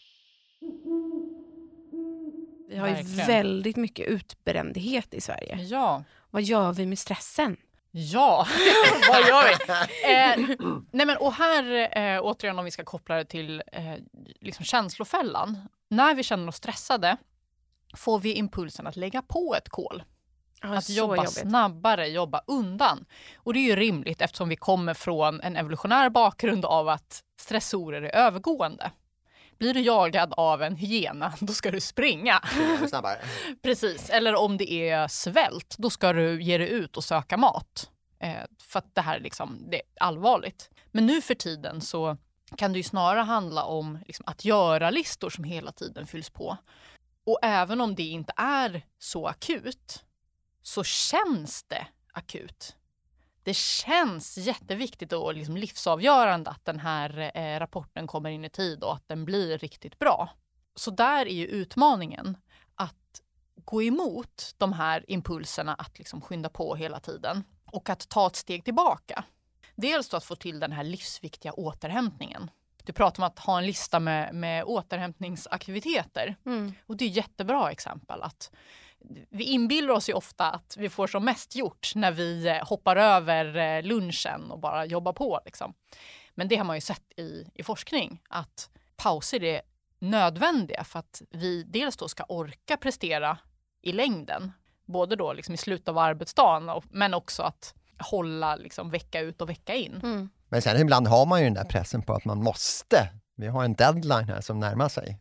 Vi har ju Verkligen. väldigt mycket utbrändhet i Sverige. ja. Vad gör vi med stressen? Ja, vad gör vi? Eh, nej men, och här, eh, återigen om vi ska koppla det till eh, liksom känslofällan. När vi känner oss stressade får vi impulsen att lägga på ett kol. Ja, Att jobba jobbigt. snabbare, jobba undan. Och det är ju rimligt eftersom vi kommer från en evolutionär bakgrund av att stressorer är övergående. Blir du jagad av en hyena, då ska du springa. Snabbare. Precis. Eller om det är svält, då ska du ge dig ut och söka mat. Eh, för att det här är liksom, det är allvarligt. Men nu för tiden så kan det ju snarare handla om liksom, att göra listor som hela tiden fylls på. Och även om det inte är så akut så känns det akut. Det känns jätteviktigt och liksom livsavgörande att den här eh, rapporten kommer in i tid och att den blir riktigt bra. Så där är ju utmaningen att gå emot de här impulserna att liksom skynda på hela tiden och att ta ett steg tillbaka. Dels att få till den här livsviktiga återhämtningen. Du pratar om att ha en lista med, med återhämtningsaktiviteter. Mm. Och det är ett jättebra exempel. att Vi inbillar oss ju ofta att vi får som mest gjort när vi eh, hoppar över eh, lunchen och bara jobbar på. Liksom. Men det har man ju sett i, i forskning att pauser är nödvändiga för att vi dels då ska orka prestera i längden. Både då liksom i slutet av arbetsdagen och, men också att hålla liksom vecka ut och vecka in. Mm. Men sen ibland har man ju den där pressen på att man måste. Vi har en deadline här som närmar sig.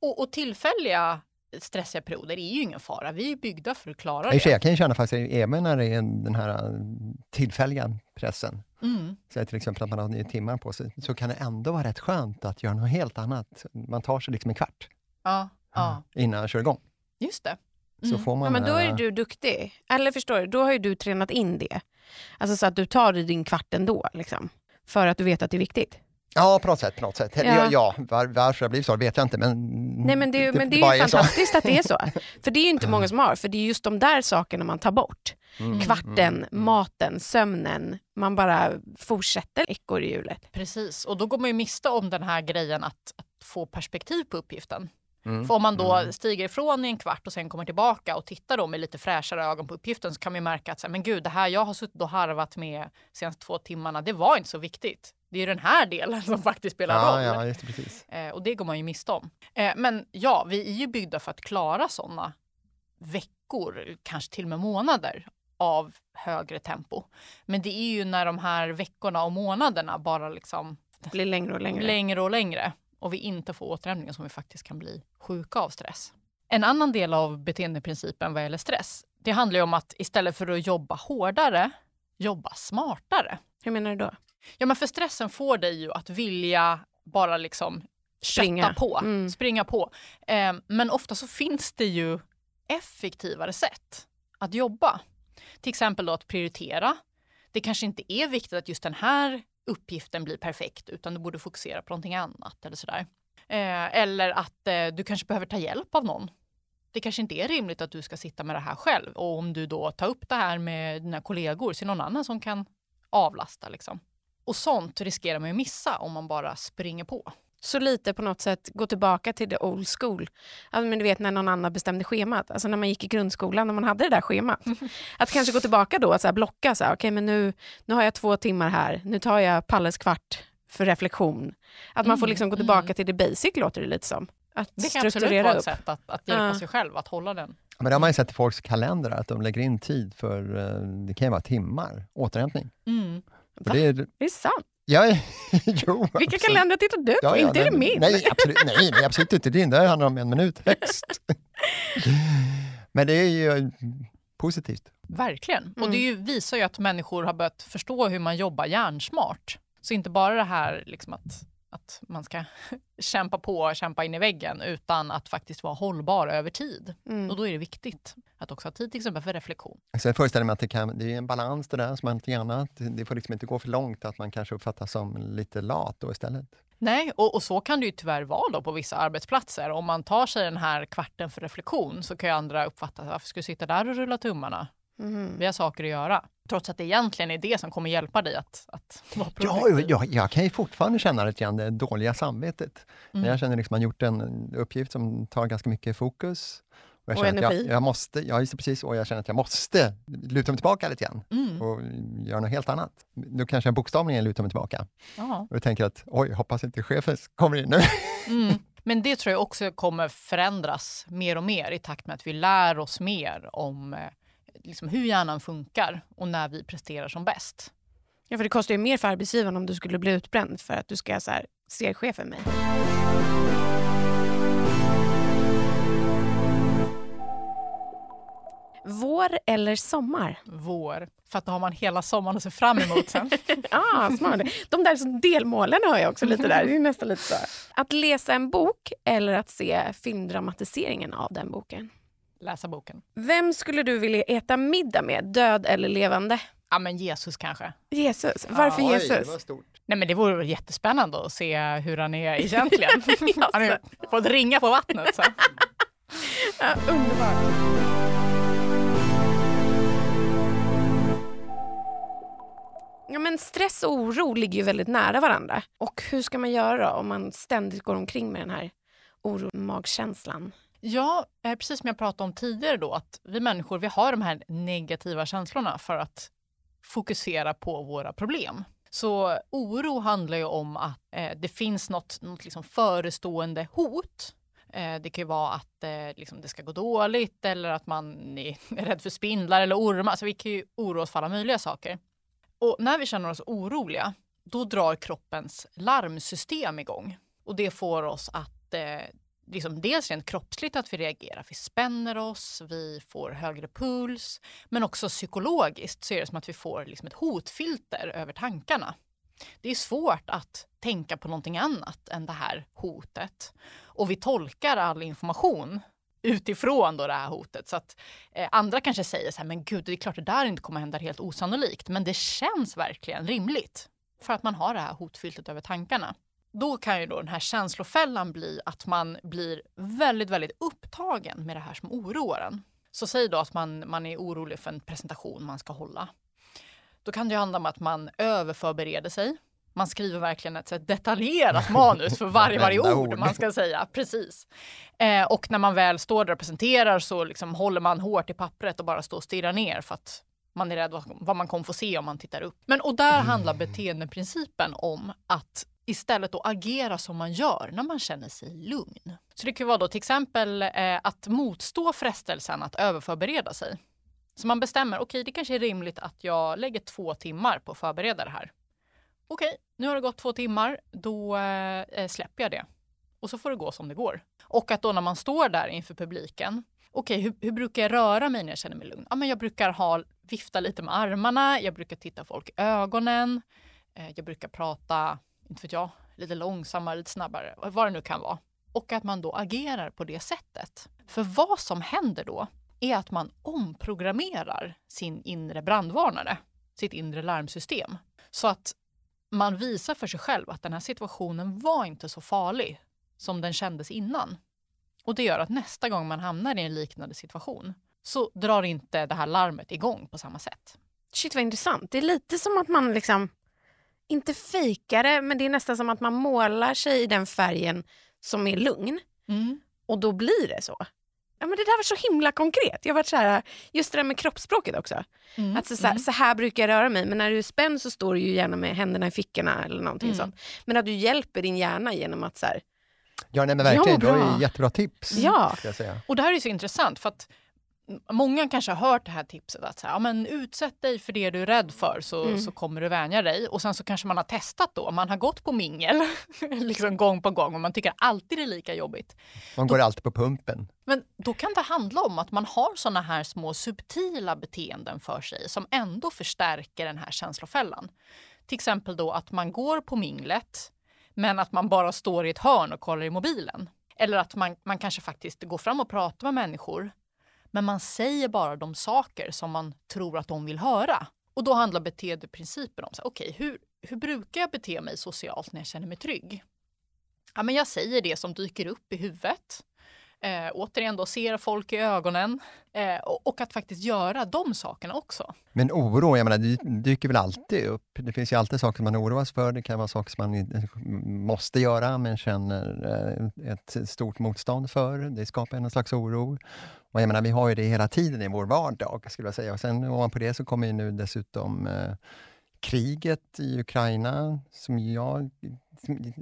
Och, och tillfälliga stressiga perioder är ju ingen fara. Vi är byggda för att klara det. Jag kan ju känna faktiskt, även när det är den här äh, tillfälliga pressen, Mm. så till exempel att man har nio timmar på sig, så kan det ändå vara rätt skönt att göra något helt annat. Man tar sig liksom en kvart Ja, ja, innan jag kör igång. just det. Så Mm. får man Ja, men då är du duktig. Eller förstår du, då har ju du tränat in det. Alltså så att du tar dig din kvart ändå. Liksom, för att du vet att det är viktigt. Ja, på något sätt. På något sätt. Ja. Ja. Ja, var, varför det blivit så vet jag inte. Men Nej men det, men det är ju fantastiskt att det är så. För det är ju inte många som har, för det är just de där sakerna man tar bort. Mm, Kvarten, mm, mm. maten, sömnen. Man bara fortsätter ekorrhjulet. Precis, och då går man ju miste om den här grejen att, att få perspektiv på uppgiften. Mm, För om man då mm. stiger ifrån i en kvart och sen kommer tillbaka och tittar då med lite fräschare ögon på uppgiften så kan man ju märka att så här, men gud, det här jag har suttit och harvat med de senaste två timmarna, det var inte så viktigt. Det är ju den här delen som faktiskt spelar Ja, roll. ja, just precis. Eh, och det går man ju miste om. Eh, men ja, vi är ju byggda för att klara sådana veckor, kanske till och med månader av högre tempo. Men det är ju när de här veckorna och månaderna bara liksom blir längre och längre. längre och längre och vi inte får återhämtning som vi faktiskt kan bli sjuka av stress. En annan del av beteendeprincipen vad gäller stress, det handlar om att istället för att jobba hårdare, jobba smartare. Hur menar du då? Ja, men för stressen får dig ju att vilja bara liksom Springa. på, Mm. springa på. Eh, men ofta så finns det ju effektivare sätt att jobba. Till exempel då att prioritera. Det kanske inte är viktigt att just den här uppgiften blir perfekt utan du borde fokusera på någonting annat eller sådär. Eh, eller att eh, du kanske behöver ta hjälp av någon. Det kanske inte är rimligt att du ska sitta med det här själv och om du då tar upp det här med dina kollegor, så är det någon annan som kan avlasta. Liksom. Och sånt riskerar man ju missa om man bara springer på. Så lite på något sätt gå tillbaka till the old school. Alltså, men du vet när någon annan bestämde schemat. Alltså när man gick i grundskolan när man hade det där schemat. Att kanske gå tillbaka då och så här blocka. Så här, okay, men nu, nu har jag två timmar här. Nu tar jag Palles kvart för reflektion. Att man får Mm, liksom gå tillbaka mm. till det basic låter det lite som. Att Det kan absolut vara ett upp. sätt att, att hjälpa Ja. sig själv att hålla den. Men det har man ju sett i folks kalendrar, att de lägger in tid för, eh, det kan ju vara timmar, återhämtning. Mm. Det är, Det är sant. Ja, jo, Vilka absolut. kalendrar tittar du på? Ja, ja, inte är det min. Nej, absolut, nej, nej, absolut inte din. Det handlar om en minut högst. Men det är ju positivt. Verkligen. Och Mm. det är ju, visar ju att människor har börjat förstå hur man jobbar hjärnsmart. Så inte bara det här liksom att, att man ska kämpa på och kämpa in i väggen utan att faktiskt vara hållbar över tid. Mm. Och då är det viktigt att också ha tid till exempel för reflektion. Så jag föreställer mig att det, kan, det är en balans det där som allting annat. Det, det får liksom inte gå för långt att man kanske uppfattas som lite lat då istället. Nej, och, och så kan det ju tyvärr vara då på vissa arbetsplatser. Om man tar sig den här kvarten för reflektion så kan ju andra uppfatta varför ska du sitta där och rulla tummarna? Mhm. Vi har saker att göra. Trots att det egentligen är det som kommer hjälpa dig att, att vara produktiv. ja, jag kan ju fortfarande känna lite grann det dåliga samvetet. Mm. När jag känner liksom att man gjort en uppgift som tar ganska mycket fokus. jag Och känner att energi. Jag, jag måste, ja, just precis, och jag känner att jag måste luta mig tillbaka lite grann Mm. och göra något helt annat. Då kanske jag bokstavligen lutar mig tillbaka. Ja. Och jag tänker att oj, hoppas inte chefen kommer in nu. Mm. Men det tror jag också kommer förändras mer och mer i takt med att vi lär oss mer om eh, liksom hur hjärnan funkar och när vi presterar som bäst. Ja, för det kostar ju mer för arbetsgivaren om du skulle bli utbränd för att du ska så här, ser chefen mig? Vår eller sommar? Vår. För att då har man hela sommaren att se fram emot sen. Ah, smart. De där delmålen har jag också lite där. Det är nästan lite så. Att läsa en bok eller att se filmdramatiseringen av den boken. Läsa boken. Vem skulle du vilja äta middag med, död eller levande? Ja, men Jesus kanske. Jesus. Varför Oj, Jesus? det var stort. Nej, men det vore jättespännande att se hur han är egentligen. han har fått ringa på vattnet. Så. Ja, underbart. Ja, men stress och oro ligger ju väldigt nära varandra. Och hur ska man göra om man ständigt går omkring med den här oro magkänslan? Ja, eh, precis som jag pratade om tidigare då, att vi människor vi har de här negativa känslorna för att fokusera på våra problem. Så oro handlar ju om att eh, det finns något, något liksom förestående hot. Eh, det kan ju vara att eh, liksom det ska gå dåligt eller att man är rädd för spindlar eller ormar. Så vi kan ju oroa oss för alla möjliga saker. Och när vi känner oss oroliga, då drar kroppens larmsystem igång. Och det får oss att eh, liksom dels rent kroppsligt att vi reagerar. Vi spänner oss, vi får högre puls. Men också psykologiskt så är det som att vi får liksom ett hotfilter över tankarna. Det är svårt att tänka på någonting annat än det här hotet. Och vi tolkar all information utifrån då det här hotet. Så att eh, andra kanske säger så här, men gud, det är klart det där inte kommer hända helt osannolikt. Men det känns verkligen rimligt för att man har det här hotfiltret över tankarna. Då kan ju då den här känslofällan bli att man blir väldigt, väldigt upptagen med det här som oroar en. Så säg då att man, man är orolig för en presentation man ska hålla. Då kan det ju handla om att man överförbereder sig. Man skriver verkligen ett här detaljerat manus för varje, varje ord man ska säga. Precis. Eh, och när man väl står där och presenterar så liksom håller man hårt i pappret och bara står och stirrar ner för att man är rädd vad, vad man kommer få se om man tittar upp. Men och där handlar beteendeprincipen om att istället att agera som man gör när man känner sig lugn. Så det kan vara då till exempel eh, att motstå frestelsen att överförbereda sig. Så man bestämmer, okej det kanske är rimligt att jag lägger två timmar på att förbereda det här. Okej, nu har det gått två timmar, då eh, eh, släpper jag det. Och så får det gå som det går. Och att då när man står där inför publiken, okej hur, hur brukar jag röra mig när jag känner mig lugn? Ja, men jag brukar ha, vifta lite med armarna, jag brukar titta folk i ögonen, eh, jag brukar prata, inte vet jag, lite långsammare, lite snabbare, vad det nu kan vara. Och att man då agerar på det sättet. För vad som händer då är att man omprogrammerar sin inre brandvarnare, sitt inre larmsystem. Så att man visar för sig själv att den här situationen var inte så farlig som den kändes innan. Och det gör att nästa gång man hamnar i en liknande situation så drar inte det här larmet igång på samma sätt. Shit vad intressant. Det är lite som att man liksom, inte fejkar det, men det är nästan som att man målar sig i den färgen som är lugn. Och då blir det så. Ja, men det där var så himla konkret. Jag har varit så här, just det där med kroppsspråket också. Mm. Att så, så, här, så här brukar jag röra mig, men när du är spänd så står du ju gärna med händerna i fickorna eller någonting Mm. sånt. Men att du hjälper din hjärna genom att så här, Ja, nej, men Ja, verkligen. det var bra. ju jättebra tips. Ja. Ska jag säga. Och det här är så intressant för att många kanske har hört det här tipset att så här, ja, men utsätt dig för det du är rädd för så, Mm. så kommer du vänja dig. Och sen så kanske man har testat då, man har gått på mingel liksom gång på gång och man tycker alltid det är lika jobbigt. Man går alltid på pumpen. Men då kan det handla om att man har såna här små subtila beteenden för sig som ändå förstärker den här känslofällan. Till exempel då att man går på minglet men att man bara står i ett hörn och kollar i mobilen. Eller att man, man kanske faktiskt går fram och pratar med människor men man säger bara de saker som man tror att de vill höra. Och då handlar beteendeprincipen om, okej, okay, hur, hur brukar jag bete mig socialt när jag känner mig trygg? Ja, men jag säger det som dyker upp i huvudet. Eh, återigen då, ser folk i ögonen eh, och, och, att faktiskt göra de sakerna också. Men oro, jag menar, det dyker väl alltid upp? Det finns ju alltid saker man oroas för. Det kan vara saker som man måste göra men känner eh, ett stort motstånd för. Det skapar en slags oro. Och jag menar, vi har ju det hela tiden i vår vardag, skulle jag säga. Och sen ovanpå det så kommer ju nu dessutom eh, kriget i Ukraina som, jag,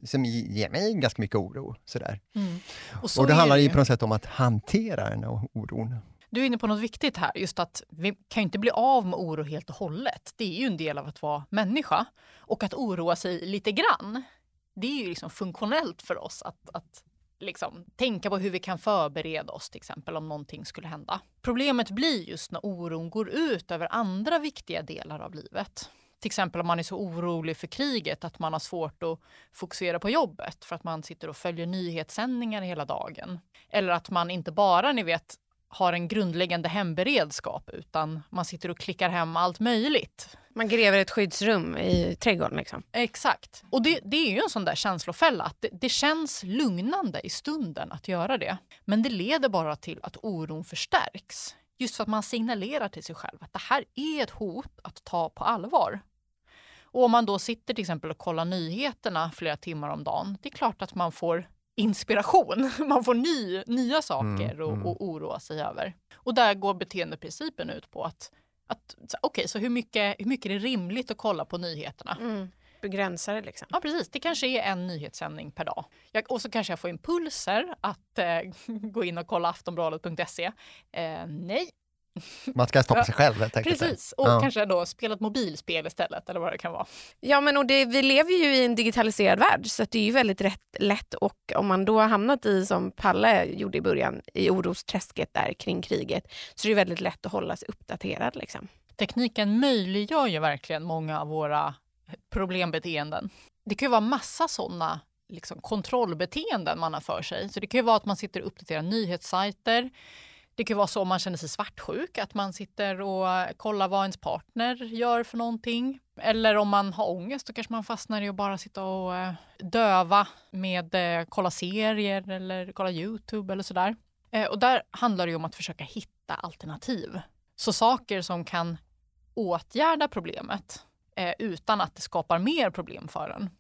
som ger mig ganska mycket oro. Sådär. Mm. Och, och det handlar ju på något sätt om att hantera den här oron. Du är inne på något viktigt här, just att vi kan inte bli av med oro helt och hållet. Det är ju en del av att vara människa. Och att oroa sig lite grann, det är ju liksom funktionellt för oss att, att liksom, tänka på hur vi kan förbereda oss till exempel om någonting skulle hända. Problemet blir just när oron går ut över andra viktiga delar av livet. Till exempel om man är så orolig för kriget att man har svårt att fokusera på jobbet för att man sitter och följer nyhetssändningar hela dagen. Eller att man inte bara, ni vet, har en grundläggande hemberedskap utan man sitter och klickar hem allt möjligt. Man gräver ett skyddsrum i trädgården. Liksom. Exakt. Och det, det är ju en sån där känslofälla. Att det, det, känns lugnande i stunden att göra det. Men det leder bara till att oron förstärks. Just för att man signalerar till sig själv att det här är ett hot att ta på allvar. Och om man då sitter till exempel och kollar nyheterna flera timmar om dagen, det är klart att man får inspiration. Man får ny, nya saker mm, mm. att oroa sig över. Och där går beteendeprincipen ut på att, att okej, okay, så hur mycket, hur mycket är det rimligt att kolla på nyheterna? Mm. Begränsa det liksom. Ja, precis. Det kanske är en nyhetssändning per dag. Jag, och så kanske jag får impulser att eh, gå in och kolla aftonbladet.se. Eh, nej, man ska stoppa sig själv helt Precis, och ja. kanske då spela ett mobilspel istället eller vad det kan vara. Ja men och det, vi lever ju i en digitaliserad värld så det är ju väldigt rätt, lätt och om man då har hamnat i, som Palle gjorde i början, i orosträsket där kring kriget så är det väldigt lätt att hålla sig uppdaterad. Liksom. Tekniken möjliggör ju verkligen många av våra problembeteenden. Det kan ju vara massa sådana liksom, kontrollbeteenden man har för sig. Så det kan ju vara att man sitter och uppdaterar nyhetssajter, det kan vara så man känner sig svartsjuk, att man sitter och kollar vad ens partner gör för någonting. Eller om man har ångest, då kanske man fastnar i att bara sitta och eh, döva med eh, kolla serier eller kolla Youtube eller sådär. Eh, och där handlar det om att försöka hitta alternativ. Så saker som kan åtgärda problemet utan att det skapar mer problem för en.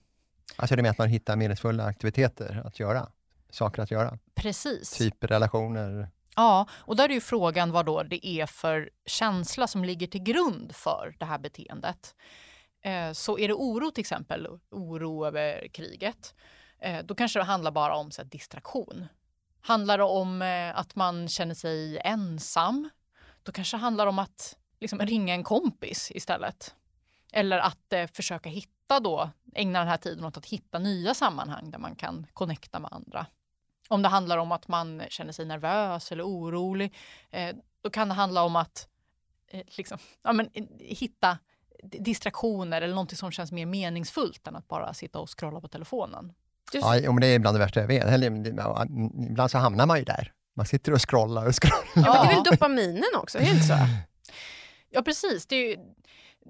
Alltså det med att man hittar meningsfulla aktiviteter att göra? Saker att göra? Precis. Typ relationer? Ja, och där är ju frågan vad då det är för känsla som ligger till grund för det här beteendet. Eh, så är det oro till exempel, oro över kriget, eh, då kanske det handlar bara om så här, distraktion. Handlar det om eh, att man känner sig ensam, då kanske det handlar om att liksom, ringa en kompis istället. Eller att försöka hitta då, ägna den här tiden åt att hitta nya sammanhang där man kan connecta med andra. Om det handlar om att man känner sig nervös eller orolig, eh, då kan det handla om att eh, liksom, ja, men, eh, hitta distraktioner eller något som känns mer meningsfullt än att bara sitta och scrolla på telefonen. Just... Ja, men det är bland det värsta jag vet. Ibland så hamnar man ju där. Man sitter och scrollar och scrollar. Ja, men det är väl dopaminen också, är det inte så? Ja, precis. Det är,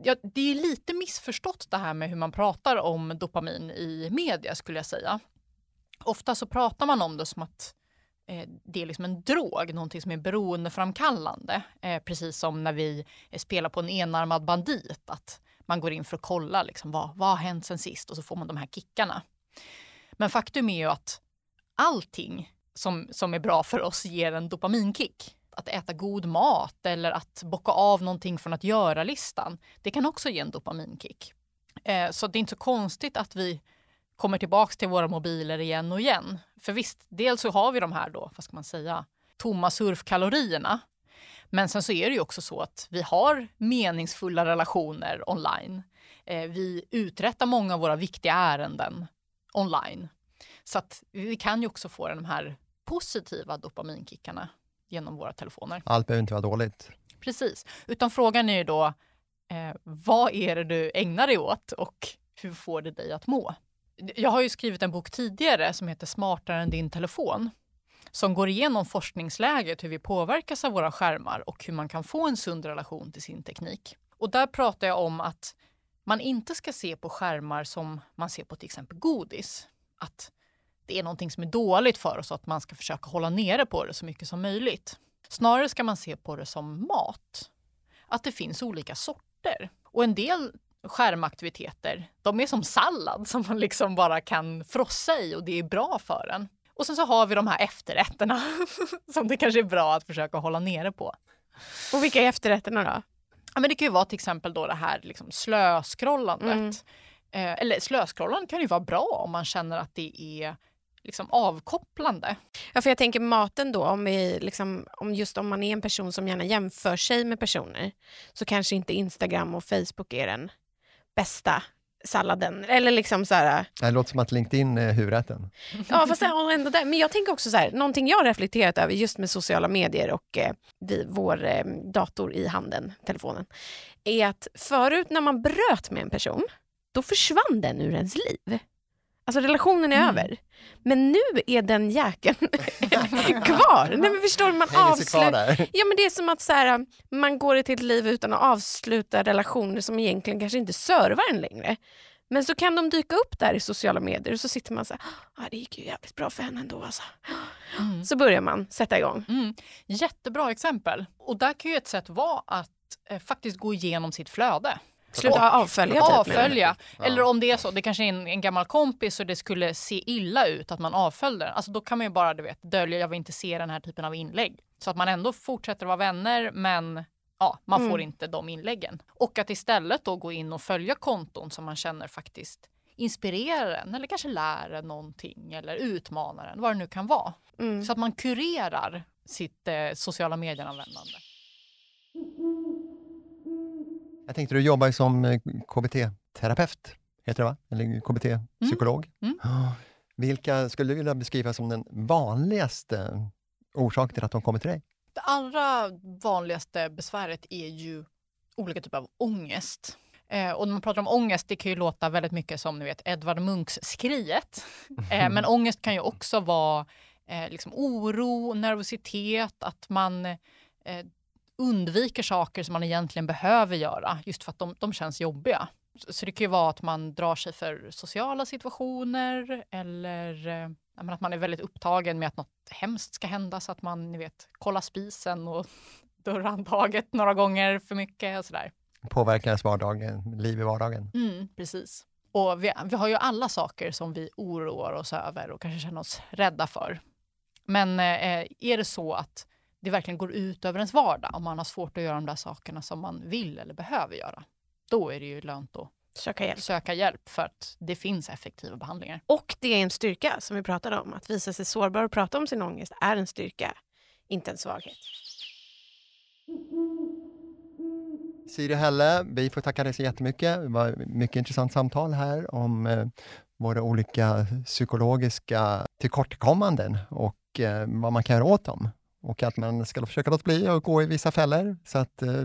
ja, det är lite missförstått det här med hur man pratar om dopamin i media skulle jag säga ofta så pratar man om det som att eh, det är liksom en drog, någonting som är beroendeframkallande. Eh, precis som när vi eh, spelar på en enarmad bandit, att man går in för att kolla liksom, vad, vad har hänt sen sist och så får man de här kickarna. Men faktum är ju att allting som, som är bra för oss ger en dopaminkick. Att äta god mat eller att bocka av någonting från att göra-listan, det kan också ge en dopaminkick. Eh, så det är inte så konstigt att vi kommer tillbaks till våra mobiler igen och igen. För visst, dels så har vi de här då, vad ska man säga, tomma surfkalorierna. Men sen så är det ju också så att vi har meningsfulla relationer online. Eh, vi uträttar många av våra viktiga ärenden online. Så att vi kan ju också få de här positiva dopaminkickarna genom våra telefoner. Allt behöver inte vara dåligt. Precis, utan frågan är ju då eh, vad är det du ägnar dig åt och hur får det dig att må? Jag har ju skrivit en bok tidigare som heter Smartare än din telefon som går igenom forskningsläget, hur vi påverkas av våra skärmar och hur man kan få en sund relation till sin teknik. Och där pratar jag om att man inte ska se på skärmar som man ser på till exempel godis. Att det är någonting som är dåligt för oss och att man ska försöka hålla nere på det så mycket som möjligt. Snarare ska man se på det som mat. Att det finns olika sorter. Och en del skärmaktiviteter, de är som sallad som man liksom bara kan frossa i och det är bra för en. Och sen så har vi de här efterrätterna som det kanske är bra att försöka hålla nere på. Och vilka är efterrätterna då? Ja, men det kan ju vara till exempel då det här liksom slöscrollandet. Mm. Eh, eller slöscrollandet kan ju vara bra om man känner att det är liksom avkopplande. Ja, för jag tänker maten då, om, vi liksom, om just om man är en person som gärna jämför sig med personer så kanske inte Instagram och Facebook är den bästa salladen. Eller liksom så här, det låter som att LinkedIn är huvudrätten. Ja, fast ändå där. Men jag tänker också så här, någonting jag har reflekterat över just med sociala medier och eh, vi, vår eh, dator i handen, telefonen, är att förut när man bröt med en person, då försvann den ur ens liv. Alltså relationen är mm. över. Men nu är den jäkeln kvar. Nej, men förstår man avslutar... Ja, men det är som att så här, man går till ett liv utan att avsluta relationer som egentligen kanske inte servar en längre. Men så kan de dyka upp där i sociala medier och så sitter man så här, ah, det gick ju jävligt bra för henne ändå. Alltså. Mm. Så börjar man sätta igång. Mm. Jättebra exempel. Och där kan ju ett sätt vara att eh, faktiskt gå igenom sitt flöde. Sluta avfölja? Typ, avfölja. Eller om det är så, det kanske är en, en, gammal kompis och det skulle se illa ut att man avföljde den. Alltså då kan man ju bara du vet, dölja, jag vill inte se den här typen av inlägg. Så att man ändå fortsätter vara vänner men ja, man mm. får inte de inläggen. Och att istället då gå in och följa konton som man känner faktiskt inspirerar en eller kanske lär en någonting eller utmanar en, vad det nu kan vara. Mm. Så att man kurerar sitt eh, sociala medieanvändande. Jag tänkte du jobbar som eh, KBT-terapeut, heter det va? Eller KBT-psykolog. Mm. Mm. Vilka skulle du vilja beskriva som den vanligaste orsaken till att de kommer till dig? Det allra vanligaste besväret är ju olika typer av ångest. Eh, och när man pratar om ångest, det kan ju låta väldigt mycket som ni vet Edvard Munchs skriet. Eh, men ångest kan ju också vara eh, liksom oro, nervositet, att man eh, undviker saker som man egentligen behöver göra just för att de, de känns jobbiga. Så det kan ju vara att man drar sig för sociala situationer eller eh, att man är väldigt upptagen med att något hemskt ska hända så att man ni vet, kollar spisen och dörrhandtaget några gånger för mycket och sådär. Påverkar ens vardag, liv i vardagen. Mm, precis. Och vi, vi har ju alla saker som vi oroar oss över och kanske känner oss rädda för. Men eh, är det så att det verkligen går ut över ens vardag, om man har svårt att göra de där sakerna som man vill eller behöver göra, då är det ju lönt att söka hjälp. söka hjälp för att det finns effektiva behandlingar. Och det är en styrka som vi pratade om. Att visa sig sårbar och prata om sin ångest är en styrka, inte en svaghet. Siri Helle, vi får tacka dig så jättemycket. Det var ett mycket intressant samtal här om eh, våra olika psykologiska tillkortakommanden och eh, vad man kan göra åt dem och att man ska försöka låta bli att gå i vissa fällor. Så att eh,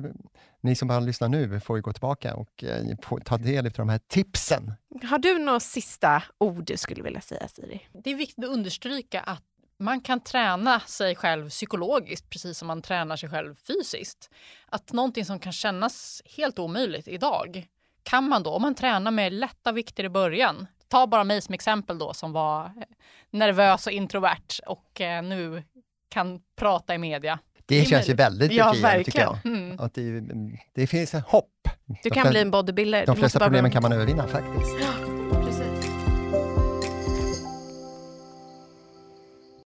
ni som bara lyssnar nu får ju gå tillbaka och eh, ta del av de här tipsen. Har du några sista ord du skulle vilja säga, Siri? Det är viktigt att understryka att man kan träna sig själv psykologiskt precis som man tränar sig själv fysiskt. Att någonting som kan kännas helt omöjligt idag kan man då, om man tränar med lätta vikter i början, ta bara mig som exempel då som var eh, nervös och introvert och eh, nu kan prata i media. Det, känns ju väldigt befriande ja, tycker jag. Mm. Att det, det finns hopp. Du kan bli en bodybuilder. De flesta problemen kan man övervinna faktiskt.